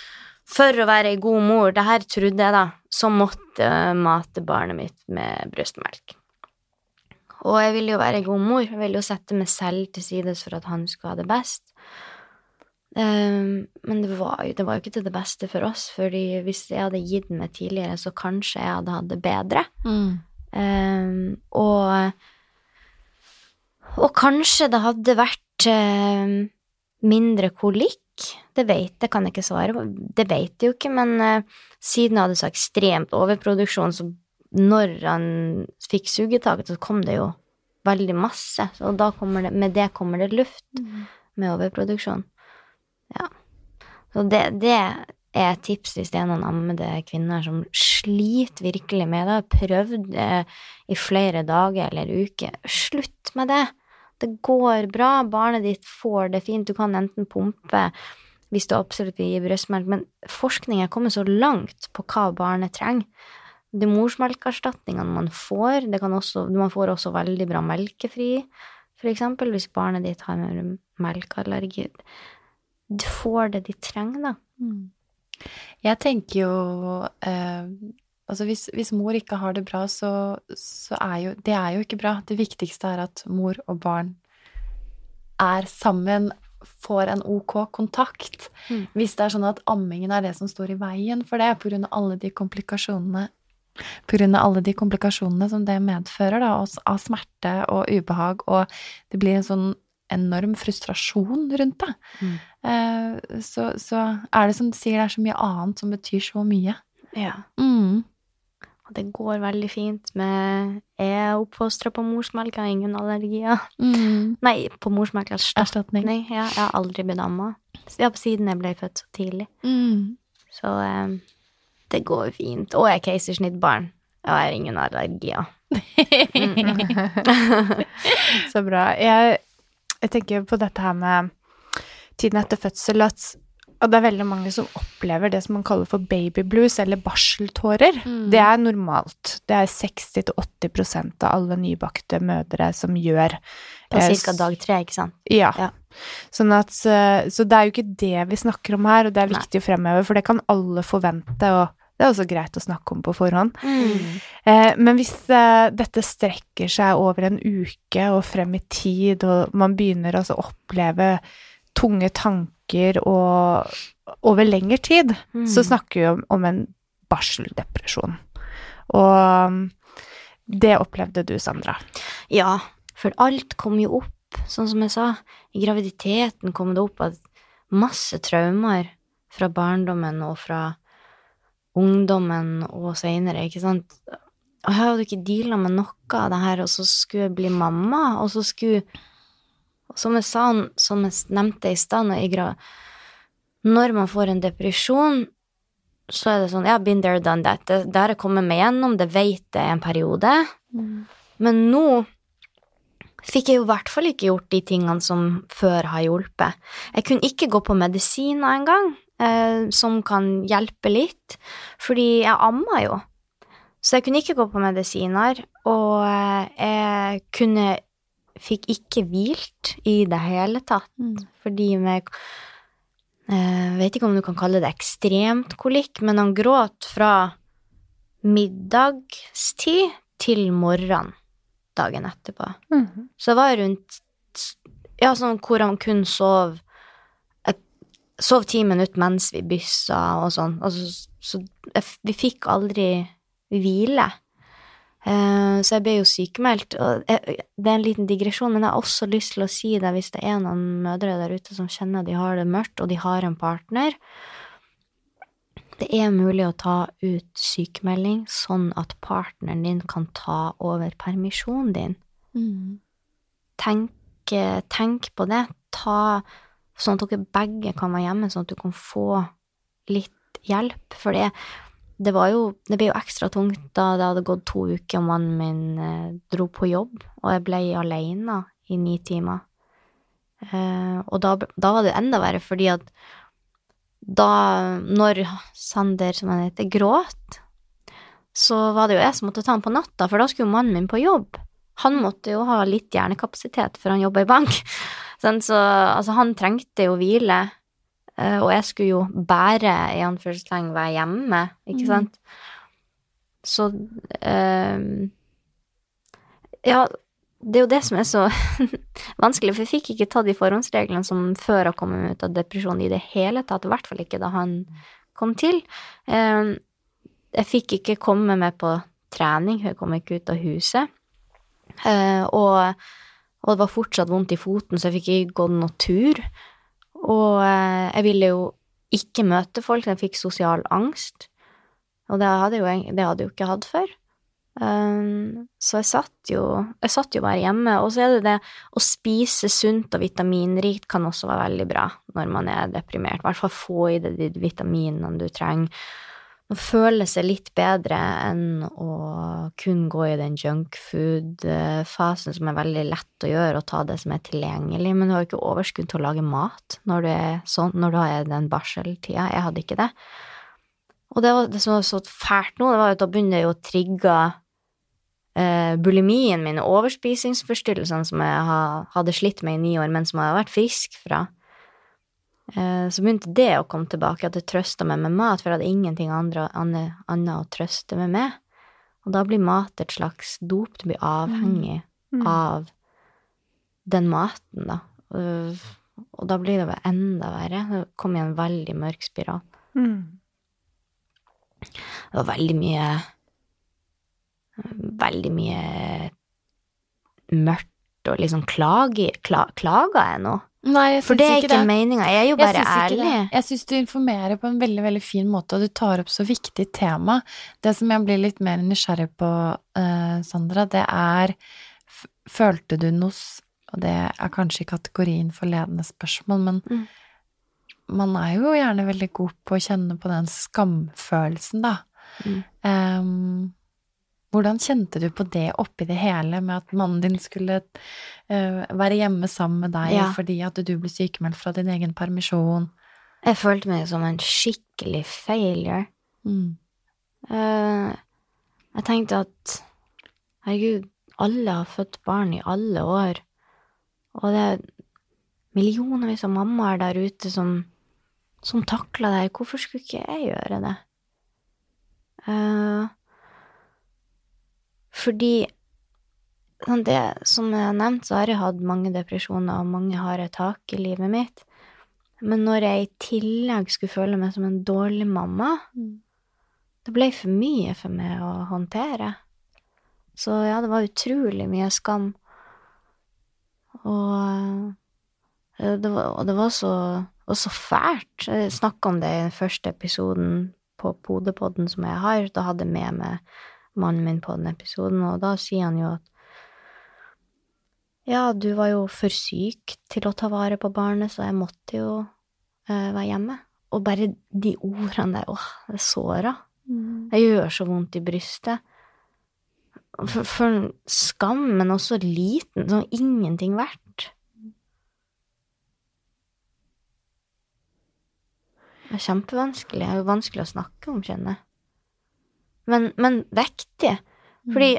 for å være ei god mor, det her trodde jeg da, så måtte jeg mate barnet mitt med brystmelk. Og jeg ville jo være ei god mor, jeg ville jo sette meg selv til sides for at han skulle ha det best. Ehm, men det var, jo, det var jo ikke til det beste for oss, fordi hvis jeg hadde gitt meg tidligere, så kanskje jeg hadde hatt det bedre. Ehm, og, og kanskje det hadde vært ehm, mindre kolikk. Det vet jeg, kan jeg ikke svare på. Det vet jeg jo ikke, men eh, siden jeg hadde så ekstremt overproduksjon, så når han fikk sugetaket, så kom det jo veldig masse. Og da kommer det, med det kommer det luft med overproduksjon. Ja. Så det, det er et tips hvis det er noen ammede kvinner som sliter virkelig med det, har prøvd eh, i flere dager eller uker. Slutt med det. Det går bra, barnet ditt får det fint, du kan enten pumpe hvis du absolutt vil gi brystmelk, men forskning er kommet så langt på hva barnet trenger. De morsmelkerstatningene man får, også, man får også veldig bra melkefri, for eksempel, hvis barnet ditt har melkeallergi. Du får det de trenger, da. Jeg tenker jo eh, Altså hvis, hvis mor ikke har det bra, så, så er jo Det er jo ikke bra. Det viktigste er at mor og barn er sammen, får en ok kontakt. Mm. Hvis det er sånn at ammingen er det som står i veien for det, av alle de komplikasjonene av alle de komplikasjonene som det medfører, da, av smerte og ubehag, og det blir en sånn enorm frustrasjon rundt det. Mm. Eh, så, så er det som du sier, det er så mye annet som betyr så mye. Ja. Mm. Og det går veldig fint med Jeg er oppfostra på morsmelk, jeg har ingen allergier. Mm. Nei, på morsmelkerstatning. Erstatning. Ja, jeg har aldri blitt amma. Ja, siden jeg ble født så tidlig. Mm. Så um, det går fint. Og jeg er keisersnittbarn. Jeg har ingen allergier. Så bra. Jeg, jeg tenker på dette her med tiden etter fødsel at og det er veldig mange som opplever det som man kaller for baby blues, eller barseltårer. Mm. Det er normalt. Det er 60-80% av alle nybakte mødre som gjør På eh, ca. dag tre, ikke sant? Ja. Ja. Sånn at, eh, så det er jo ikke det vi snakker om her, og det er Nei. viktig å fremheve, for det kan alle forvente, og det er også greit å snakke om på forhånd. Mm. Eh, men hvis eh, dette strekker seg over en uke og frem i tid, og man begynner altså å oppleve tunge tanker og over lengre tid, Mm. så snakker vi om, om en barseldepresjon. Og um, det opplevde du, Sandra. Ja, for alt kom jo opp, sånn som jeg sa. I graviditeten kom det opp at masse traumer fra barndommen og fra ungdommen og seinere, ikke sant. og jeg hadde ikke deala med noe av det her, og så skulle jeg bli mamma, og så skulle Som jeg sa, som jeg nevnte i stad, når, når man får en depresjon, så er det sånn Ja, been there, done that. Det, det har jeg kommet meg gjennom, det vet jeg en periode. Mm. Men nå fikk jeg jo i hvert fall ikke gjort de tingene som før har hjulpet. Jeg kunne ikke gå på medisiner engang, eh, som kan hjelpe litt, fordi jeg amma jo. Så jeg kunne ikke gå på medisiner, og eh, jeg kunne Fikk ikke hvilt i det hele tatt, Mm. fordi med Jeg vet ikke om du kan kalle det ekstremt kolikk, men han gråt fra middagstid til morgenen dagen etterpå. Mhm. Så det var rundt Ja, sånn hvor han kun sov et, Sov ti minutter mens vi byssa og sånn. Altså, så jeg, vi fikk aldri hvile. Eh, så jeg ble jo sykemeldt. Og det er en liten digresjon, men jeg har også lyst til å si det hvis det er noen mødre der ute som kjenner de har det mørkt, og de har en partner. Det er mulig å ta ut sykemelding sånn at partneren din kan ta over permisjonen din Mm. tenk, tenk på det. Ta sånn at dere begge kan være hjemme, sånn at du kan få litt hjelp. For det, det var jo Det ble jo ekstra tungt da det hadde gått to uker og mannen min eh, dro på jobb, og jeg ble alene i ni timer. Eh, og da, da var det enda verre, fordi at da, når Sander, som han heter, gråt, så var det jo jeg som måtte ta han på natta, for da skulle jo mannen min på jobb. Han måtte jo ha litt hjernekapasitet, for han jobba i bank. Sånn, så altså, han trengte jo hvile, og jeg skulle jo bære, i anførselstegn, være hjemme, ikke Mm. sant? Så um, Ja, det er jo det som er så vanskelig, for jeg fikk ikke ta de forhåndsreglene som før har kommet ut av depresjon i det hele tatt, i hvert fall ikke da han kom til. Um, jeg fikk ikke komme med på trening, jeg kom ikke ut av huset. Uh, og, og det var fortsatt vondt i foten, så jeg fikk ikke gått noen tur. Og eh, jeg ville jo ikke møte folk, jeg fikk sosial angst. Og det hadde jo, det hadde jo ikke hatt før. Um, så jeg satt jo Jeg satt jo bare hjemme. Og så er det det å spise sunt og vitaminrikt kan også være veldig bra når man er deprimert. I hvert fall få i deg de vitaminene du trenger. Å føle seg litt bedre enn å kun gå i den junkfood-fasen som er veldig lett å gjøre, og ta det som er tilgjengelig. Men du har ikke overskudd til å lage mat når, du er sånn, når du har den barseltida. Jeg hadde ikke det. Og det, var, det som var så fælt nå, det var jo at da begynner det jo å trigge eh, bulimien min, overspisingsforstyrrelsene som jeg ha, hadde slitt med i ni år, men som jeg har vært frisk fra. Eh, så begynte det å komme tilbake, at jeg trøsta meg med mat, for jeg hadde ingenting annet, å trøste meg med. Og da blir mat et slags dop, du blir avhengig Mm. av den maten, da. Og, og da blir det bare enda verre. Det kom i en veldig mørk spiral. Mm. Det var veldig mye Veldig mye mørkt og liksom klage, kla, Klaga jeg nå? Nei, For det er ikke ikke meninga. Jeg er jo bare jeg ærlig. Jeg syns du informerer på en veldig veldig fin måte, og du tar opp så viktig tema. Det som jeg blir litt mer nysgjerrig på, uh, Sandra, det er Følte du noe Og det er kanskje i kategorien for ledende spørsmål, men Mm. man er jo gjerne veldig god på å kjenne på den skamfølelsen, da. Mm. Em, hvordan kjente du på det oppi det hele, med at mannen din skulle uh, være hjemme sammen med deg Ja. fordi at du ble sykemeldt fra din egen permisjon? Jeg følte meg som en skikkelig failure. Mm. Uh, jeg tenkte at herregud, alle har født barn i alle år, og det er millionervis av mammaer der ute som, som takler det her. Hvorfor skulle ikke jeg gjøre det? Eh, fordi sånn det, som jeg har nevnt, så har jeg hatt mange depresjoner og mange harde tak i livet mitt. Men når jeg i tillegg skulle føle meg som en dårlig mamma, Mm. det ble for mye for meg å håndtere. Så ja, det var utrolig mye skam. Og eh, det var, og det var så, og så fælt. Jeg snakka om det i den første episoden på Podepodden som jeg har. Da hadde jeg med meg mannen min på den episoden, og da sier han jo at ja, du var jo for syk til å ta vare på barnet, så jeg måtte jo eh, være hjemme. Og bare de ordene der, åh, det såra. Mm. Det gjør så vondt i brystet. For, for skam, men også liten, sånn ingenting verdt. Det er kjempevanskelig. Det er jo vanskelig å snakke om, kjenner jeg. Men, men viktig. Fordi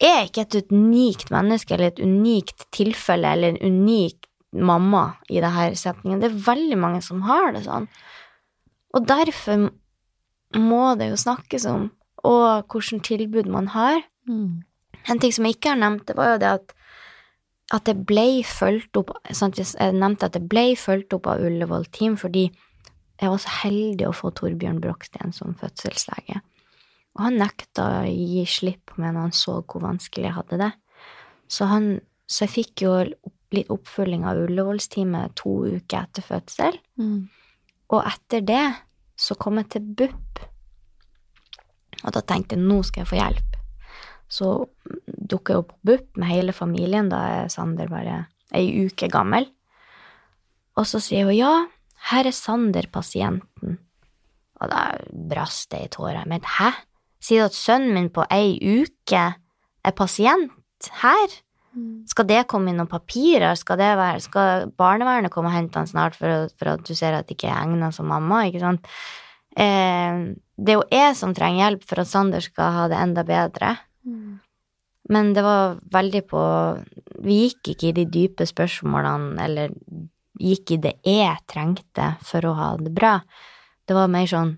jeg er ikke et unikt menneske eller et unikt tilfelle eller en unik mamma i denne setningen. Det er veldig mange som har det sånn. Og derfor må det jo snakkes om, og hvilket tilbud man har. Mm. En ting som jeg ikke har nevnt, det var jo det at, at det ble fulgt opp sant? Jeg nevnte at det ble fulgt opp av Ullevål Team fordi jeg var så heldig å få Torbjørn Broksten som fødselslege. Og han nekta å gi slipp på meg når han så hvor vanskelig jeg hadde det. Så, han, så jeg fikk jo litt oppfølging av Ullevålsteamet to uker etter fødsel. Mm. Og etter det så kom jeg til BUP. Og da tenkte jeg nå skal jeg få hjelp. Så dukka jeg opp på BUP med hele familien, da er Sander bare ei uke gammel. Og så sier hun ja, her er Sander pasienten. Og da brast det i tårer. Men hæ? Sier du at sønnen min på ei uke er pasient her? Skal det komme i noen papirer? Skal, det være, skal barnevernet komme og hente han snart for, for at du ser at det ikke er egnet som mamma? ikke sant? Eh, det er jo jeg som trenger hjelp for at Sander skal ha det enda bedre. Men det var veldig på Vi gikk ikke i de dype spørsmålene, eller gikk i det jeg trengte for å ha det bra. Det var mer sånn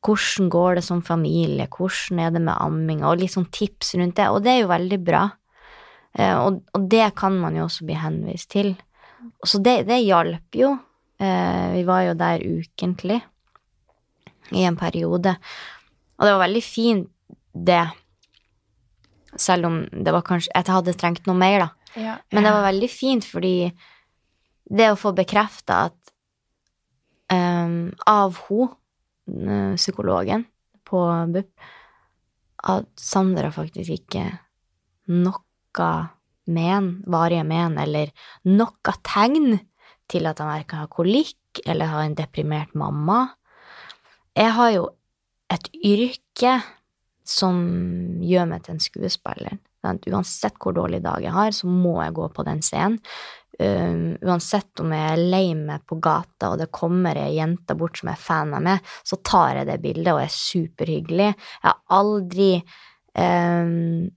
Hvordan går det som familie? Hvordan er det med amming? Og litt sånn tips rundt det. Og det er jo veldig bra. Eh, og, og det kan man jo også bli henvist til. Så det, det hjalp jo. Eh, vi var jo der ukentlig i en periode. Og det var veldig fint, det. Selv om det var kanskje Jeg hadde trengt noe mer, da. Ja. Men det var veldig fint, fordi det å få bekrefta at um, av hun, psykologen på BUP, at Sander har faktisk ikke noe men, varige men, eller noe tegn til at han verken har kolikk eller har en deprimert mamma. Jeg har jo et yrke som gjør meg til en skuespiller. Uansett hvor dårlig dag jeg har, så må jeg gå på den scenen. Um, uansett om jeg er lei meg på gata, og det kommer ei jente bort som er fan av meg, så tar jeg det bildet og er superhyggelig. Jeg har aldri um,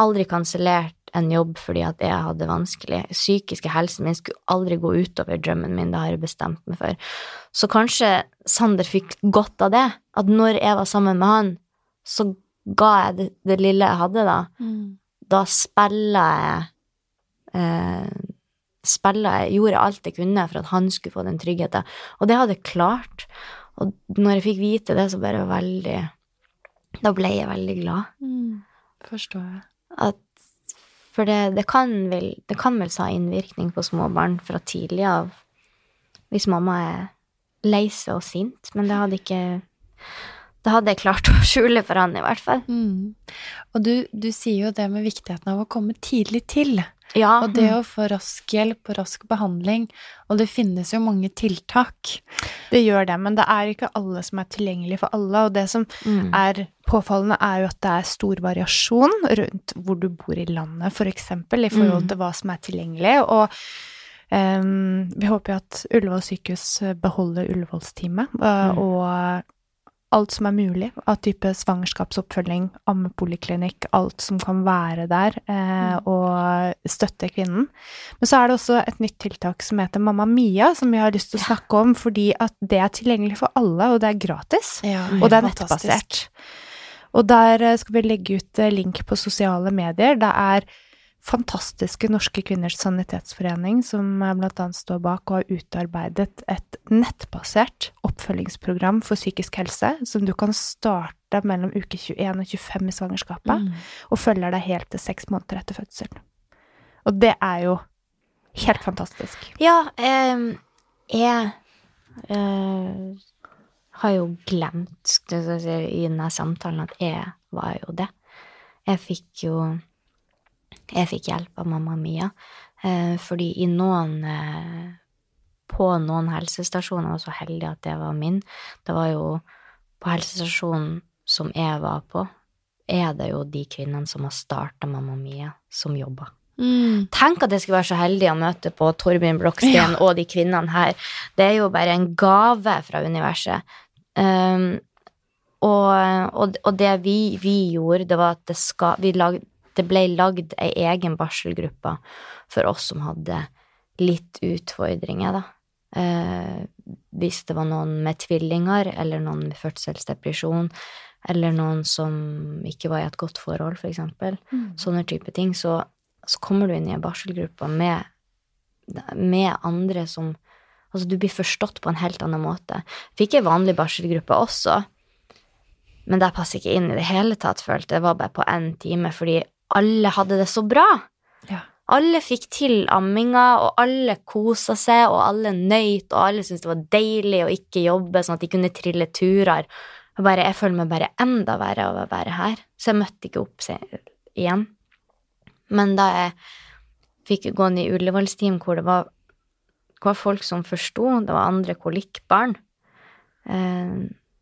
aldri kansellert en jobb fordi at jeg hadde vanskelig. Psykiske helsen min skulle aldri gå utover drømmen min, det har jeg bestemt meg for. Så kanskje Sander fikk godt av det, at når jeg var sammen med han, så ga jeg det, det lille jeg hadde, da. Da spiller jeg eh, Spilla jeg Gjorde alt jeg kunne for at han skulle få den tryggheten. Og det hadde jeg klart. Og når jeg fikk vite det, så bare veldig Da ble jeg veldig glad. Forstår jeg. At For det, det, kan vel, det kan vel ha innvirkning på små barn fra tidlig av hvis mamma er lei seg og sint, men det hadde ikke Det hadde jeg klart å skjule for han, i hvert fall. Mm. Og du, du sier jo det med viktigheten av å komme tidlig til. Ja, Og det å få rask hjelp og rask behandling. Og det finnes jo mange tiltak. Det gjør det, men det er ikke alle som er tilgjengelig for alle. Og det som mm. er påfallende, er jo at det er stor variasjon rundt hvor du bor i landet, for eksempel, i forhold Mm. til hva som er tilgjengelig. Og um, vi håper jo at Ullevål sykehus beholder Ullevålsteamet, uh, Mm. og alt som er mulig av type svangerskapsoppfølging, ammepoliklinikk, alt som kan være der, eh, og støtte kvinnen. Men så er det også et nytt tiltak som heter Mamma Mia, som vi har lyst til å snakke om, fordi at det er tilgjengelig for alle, og det er gratis. Ja, Og det er nettbasert. Og der eh, skal vi legge ut eh, link på sosiale medier. Det er fantastiske Norske Kvinners Sanitetsforening som bl.a. står bak og har utarbeidet et nettbasert oppfølgingsprogram for psykisk helse, som du kan starte mellom uke 21 og 25 i svangerskapet, Mm. og følger deg helt til seks måneder etter fødselen. Og det er jo helt fantastisk. Ja, eh, jeg eh, har jo glemt i denne samtalen at jeg var jo det. Jeg fikk jo Jeg fikk hjelp av mamma Mia, eh, fordi i noen eh, På noen helsestasjoner, jeg var så heldig at det var min, det var jo på helsestasjonen som jeg var på, er det jo de kvinnene som har starta Mamma Mia, som jobber. Mm. Tenk at jeg skulle være så heldig å møte på Torbjørn Bloksten og de kvinnene her. Det er jo bare en gave fra universet. Um, og, og, og det vi, vi, gjorde, det var at det, skal, lag, det ble lagd ei egen barselgruppe for oss som hadde litt utfordringer, da. Eh, hvis det var noen med tvillinger, eller noen med fødselsdepresjon, eller noen som ikke var i et godt forhold, for eksempel. Mm. Sånne type ting. Så, så, kommer du inn i en barselgruppe med, med andre som Altså, du blir forstått på en helt annen måte. Fikk ei vanlig barselgruppe også, men der passer ikke inn i det hele tatt, følte jeg. Det var bare på én time, fordi alle hadde det så bra. Ja. Alle fikk til amminga, og alle kosa seg, og alle nøyt, og alle syntes det var deilig å ikke jobbe, sånn at de kunne trille turer. Og bare, jeg føler meg bare enda verre av å være her, så jeg møtte ikke opp igjen. Men da jeg fikk gå inn i Ullevålsteam, hvor det var, var folk som forsto, det var andre kolikkbarn eh,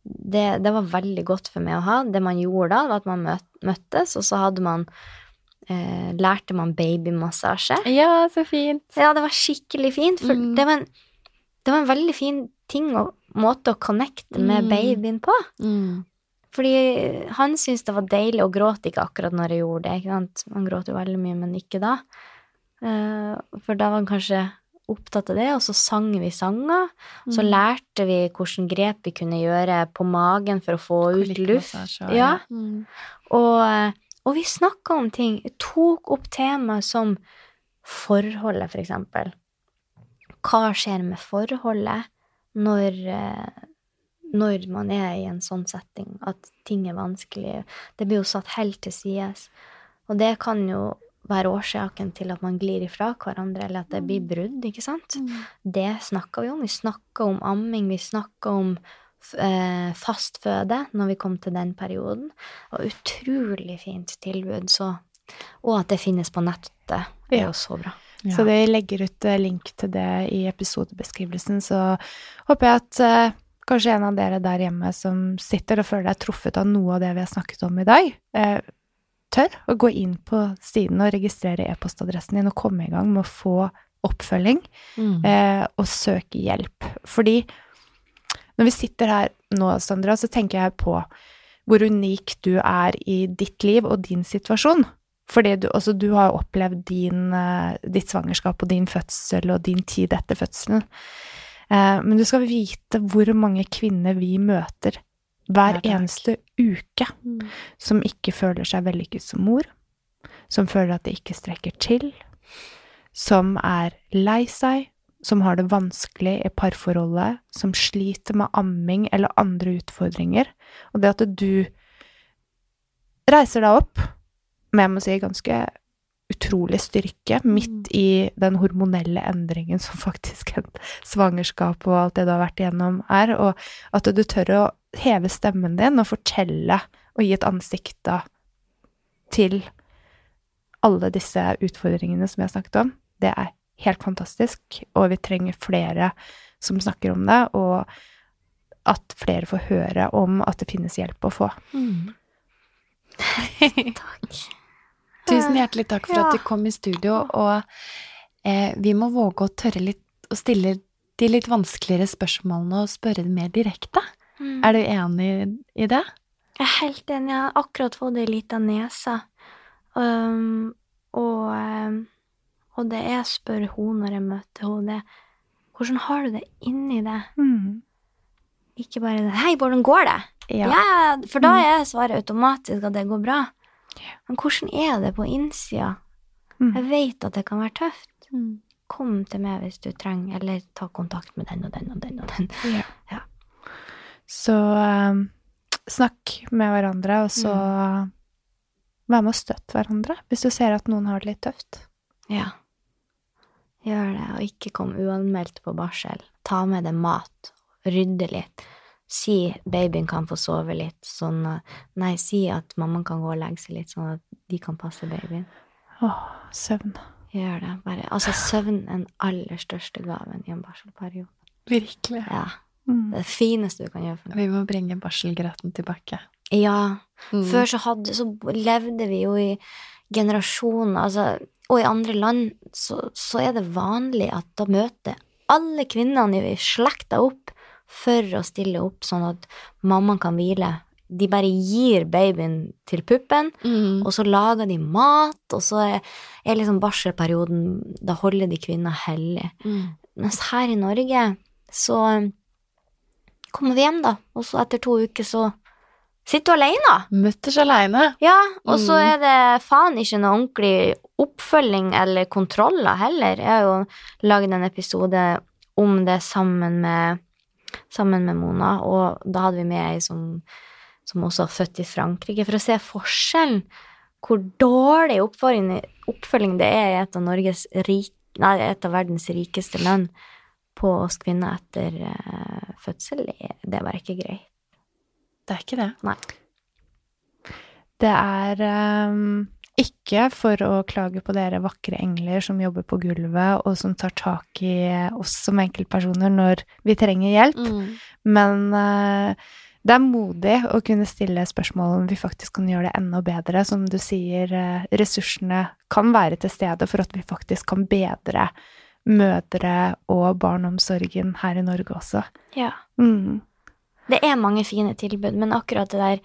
det, det, var veldig godt for meg å ha. Det man gjorde da, var at man møttes, og så hadde man eh, lærte man babymassasje. Ja, så fint. Ja, det var skikkelig fint, for mm. det, var en, det, var en, veldig fin ting og måte å connecte med mm. babyen på. Mm. Fordi han syntes det var deilig, og gråt ikke akkurat når jeg gjorde det. ikke sant? Han gråter jo veldig mye, men ikke da. Uh, for da var han kanskje opptatt av det, og så sang vi sanger. Mm. Så lærte vi hvilke grep vi kunne gjøre på magen for å få ut luft. Ja. Mm. Og, og, vi snakka om ting. Tok opp tema som forholdet, for eksempel. Hva skjer med forholdet? når, eh, når man er i en sånn setting at ting er vanskelig. Det blir jo satt helt til sides. Og det kan jo være årsaken til at man glir ifra hverandre, eller at det blir brudd, ikke sant? Mm. Det snakka vi om. Vi snakka om amming, vi snakka om eh, fastføde når vi kom til den perioden. Og utrolig fint tilbud, så Og at det finnes på nettet, er jo så bra. Ja. Så vi legger ut eh, link til det i episodebeskrivelsen, så håper jeg at uh, kanskje en av dere der hjemme som sitter og føler deg truffet av noe av det vi har snakket om i dag, uh, tør å gå inn på siden og registrere e-postadressen din og komme i gang med å få oppfølging mm. eh, og søke hjelp. Fordi når vi sitter her nå, Sandra, så tenker jeg på hvor unik du er i ditt liv og din situasjon. Fordi du, altså, du har opplevd din, uh, ditt svangerskap og din fødsel og din tid etter fødselen. Eh, men du skal vite hvor mange kvinner vi møter hver eneste uke mm. som ikke føler seg vellykket som mor, som føler at det ikke strekker til, som er lei seg, som har det vanskelig i parforholdet, som sliter med amming eller andre utfordringer. Og det at du reiser deg opp men jeg må si ganske utrolig styrke midt mm. i den hormonelle endringen som faktisk en svangerskap og alt det du har vært igjennom, er, og at du tør å heve stemmen din og fortelle og gi et ansikt da til alle disse utfordringene som jeg snakket om, det er helt fantastisk, og vi trenger flere som snakker om det, og at flere får høre om at det finnes hjelp å få. Mm. Takk. Tusen hjertelig takk for ja. at du kom i studio, og eh, vi må våge å tørre litt å stille de litt vanskeligere spørsmålene og spørre det mer direkte. Mm. Er du enig i det? Jeg er helt enig. Jeg har akkurat fått ei lita nese. Um, og, um, og, det jeg spør henne når jeg møter henne, det hvordan har du det inni det? Mm. Ikke bare det 'Hei, hvordan går det?' Ja. ja for da mm. er svaret automatisk at det går bra. Men hvordan er det på innsida? Mm. Jeg vet at det kan være tøft. Mm. Kom til meg hvis du trenger, eller ta kontakt med den og den og den og den. Ja. ja. Så um, snakk med hverandre, og så mm. vær med å støtte hverandre hvis du ser at noen har det litt tøft. Ja. Gjør det, og ikke kom uanmeldt på barsel. Ta med deg mat, rydde litt. Si babyen kan få sove litt, sånn Nei, si at mammaen kan gå og legge seg litt, sånn at de kan passe babyen. Åh, søvn. Gjør det. Bare Altså, søvn er den aller største gaven i en barselperiode. Virkelig. Ja. Mm. Det fineste du kan gjøre for noen. Vi må bringe barselgrøten tilbake. Ja. Mm. Før så, hadde, så levde vi jo i generasjoner, altså, og i andre land så, så er det vanlig at da møter alle kvinnene i slekta opp for å stille opp sånn at mammaen kan hvile. De bare gir babyen til puppen, Mm. og så lager de mat, og så er, er liksom barselperioden Da holder de kvinner hellig. Mm. Mens her i Norge så kommer vi hjem, da, og så etter to uker så sitter du alene. Mutters aleine. Ja, og så Mm. er det faen ikke noe ordentlig oppfølging eller kontroller heller. Jeg har jo laget en episode om det sammen med, sammen med Mona, og da hadde vi med ei som, som også var født i Frankrike, for å se forskjellen. Hvor dårlig oppfølging, det er i et av, rik, nei, et av verdens rikeste land på oss kvinner etter uh, fødsel. Det er bare ikke greit. Det er ikke det. Nei. Det er ehm, ikke for å klage på dere vakre engler som jobber på gulvet, og som tar tak i oss som enkeltpersoner når vi trenger hjelp, Mm. men uh, det er modig å kunne stille spørsmål om vi faktisk kan gjøre det enda bedre. Som du sier, eh, ressursene kan være til stede for at vi faktisk kan bedre mødre- og barneomsorgen her i Norge også. Ja. Mm. Det er mange fine tilbud, men akkurat det der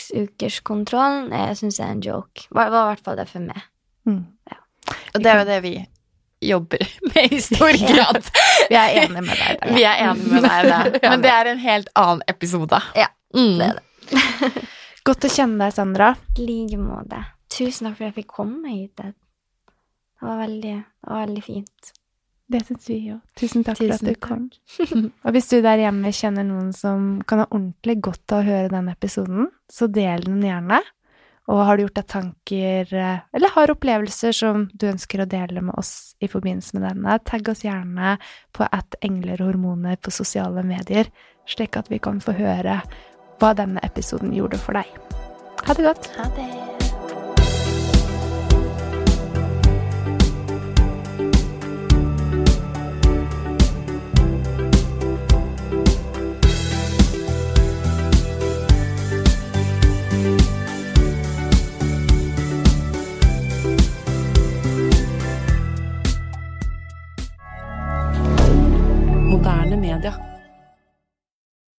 seksukerskontrollen jeg syns er en joke. Var, var i hvert fall det for meg. Mm. Og det er jo det vi jobber med i stor grad. Vi er enige med deg der. Vi er enige med deg der. Men det er en helt annen episode. Ja, Mm. det er det. Godt å kjenne deg, Sandra. I like måte. Tusen takk for at jeg fikk komme hit. Det det var veldig, det var veldig fint. Det syns vi òg. Tusen takk for at Tusen du kom. Og hvis du der hjemme kjenner noen som kan ha ordentlig godt av å høre denne episoden, så del den gjerne. Og har du gjort deg tanker eh, eller har opplevelser som du ønsker å dele med oss i forbindelse med denne, tagg oss gjerne på at engler og hormoner på sosiale medier, slik at vi kan få høre hva denne episoden gjorde for deg. Ha det godt. Ha det. Moderne media.